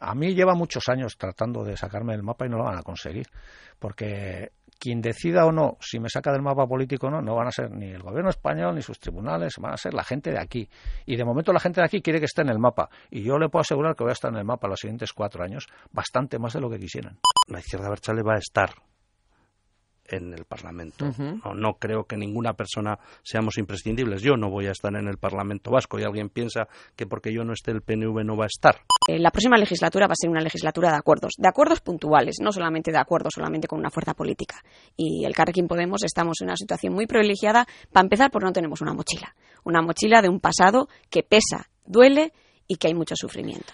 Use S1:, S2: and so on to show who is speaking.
S1: A mí lleva muchos años tratando de sacarme del mapa y no lo van a conseguir, porque quien decida o no si me saca del mapa político o no, no van a ser ni el gobierno español ni sus tribunales, van a ser la gente de aquí. Y de momento la gente de aquí quiere que esté en el mapa. Y yo le puedo asegurar que voy a estar en el mapa los siguientes cuatro años, bastante más de lo que quisieran.
S2: La izquierda Berchale va a estar en el Parlamento. no, no, creo que ninguna persona seamos imprescindibles. Yo no voy a estar en el Parlamento vasco y alguien piensa que porque yo no esté el PNV no va a estar.
S3: Eh, la próxima legislatura va a ser una legislatura de acuerdos, de acuerdos puntuales, no solamente de acuerdos solamente con una fuerza política. Y el Carrequín Podemos estamos en una situación muy privilegiada, para empezar, porque no tenemos una mochila. Una mochila de un pasado que pesa, duele y que hay mucho sufrimiento.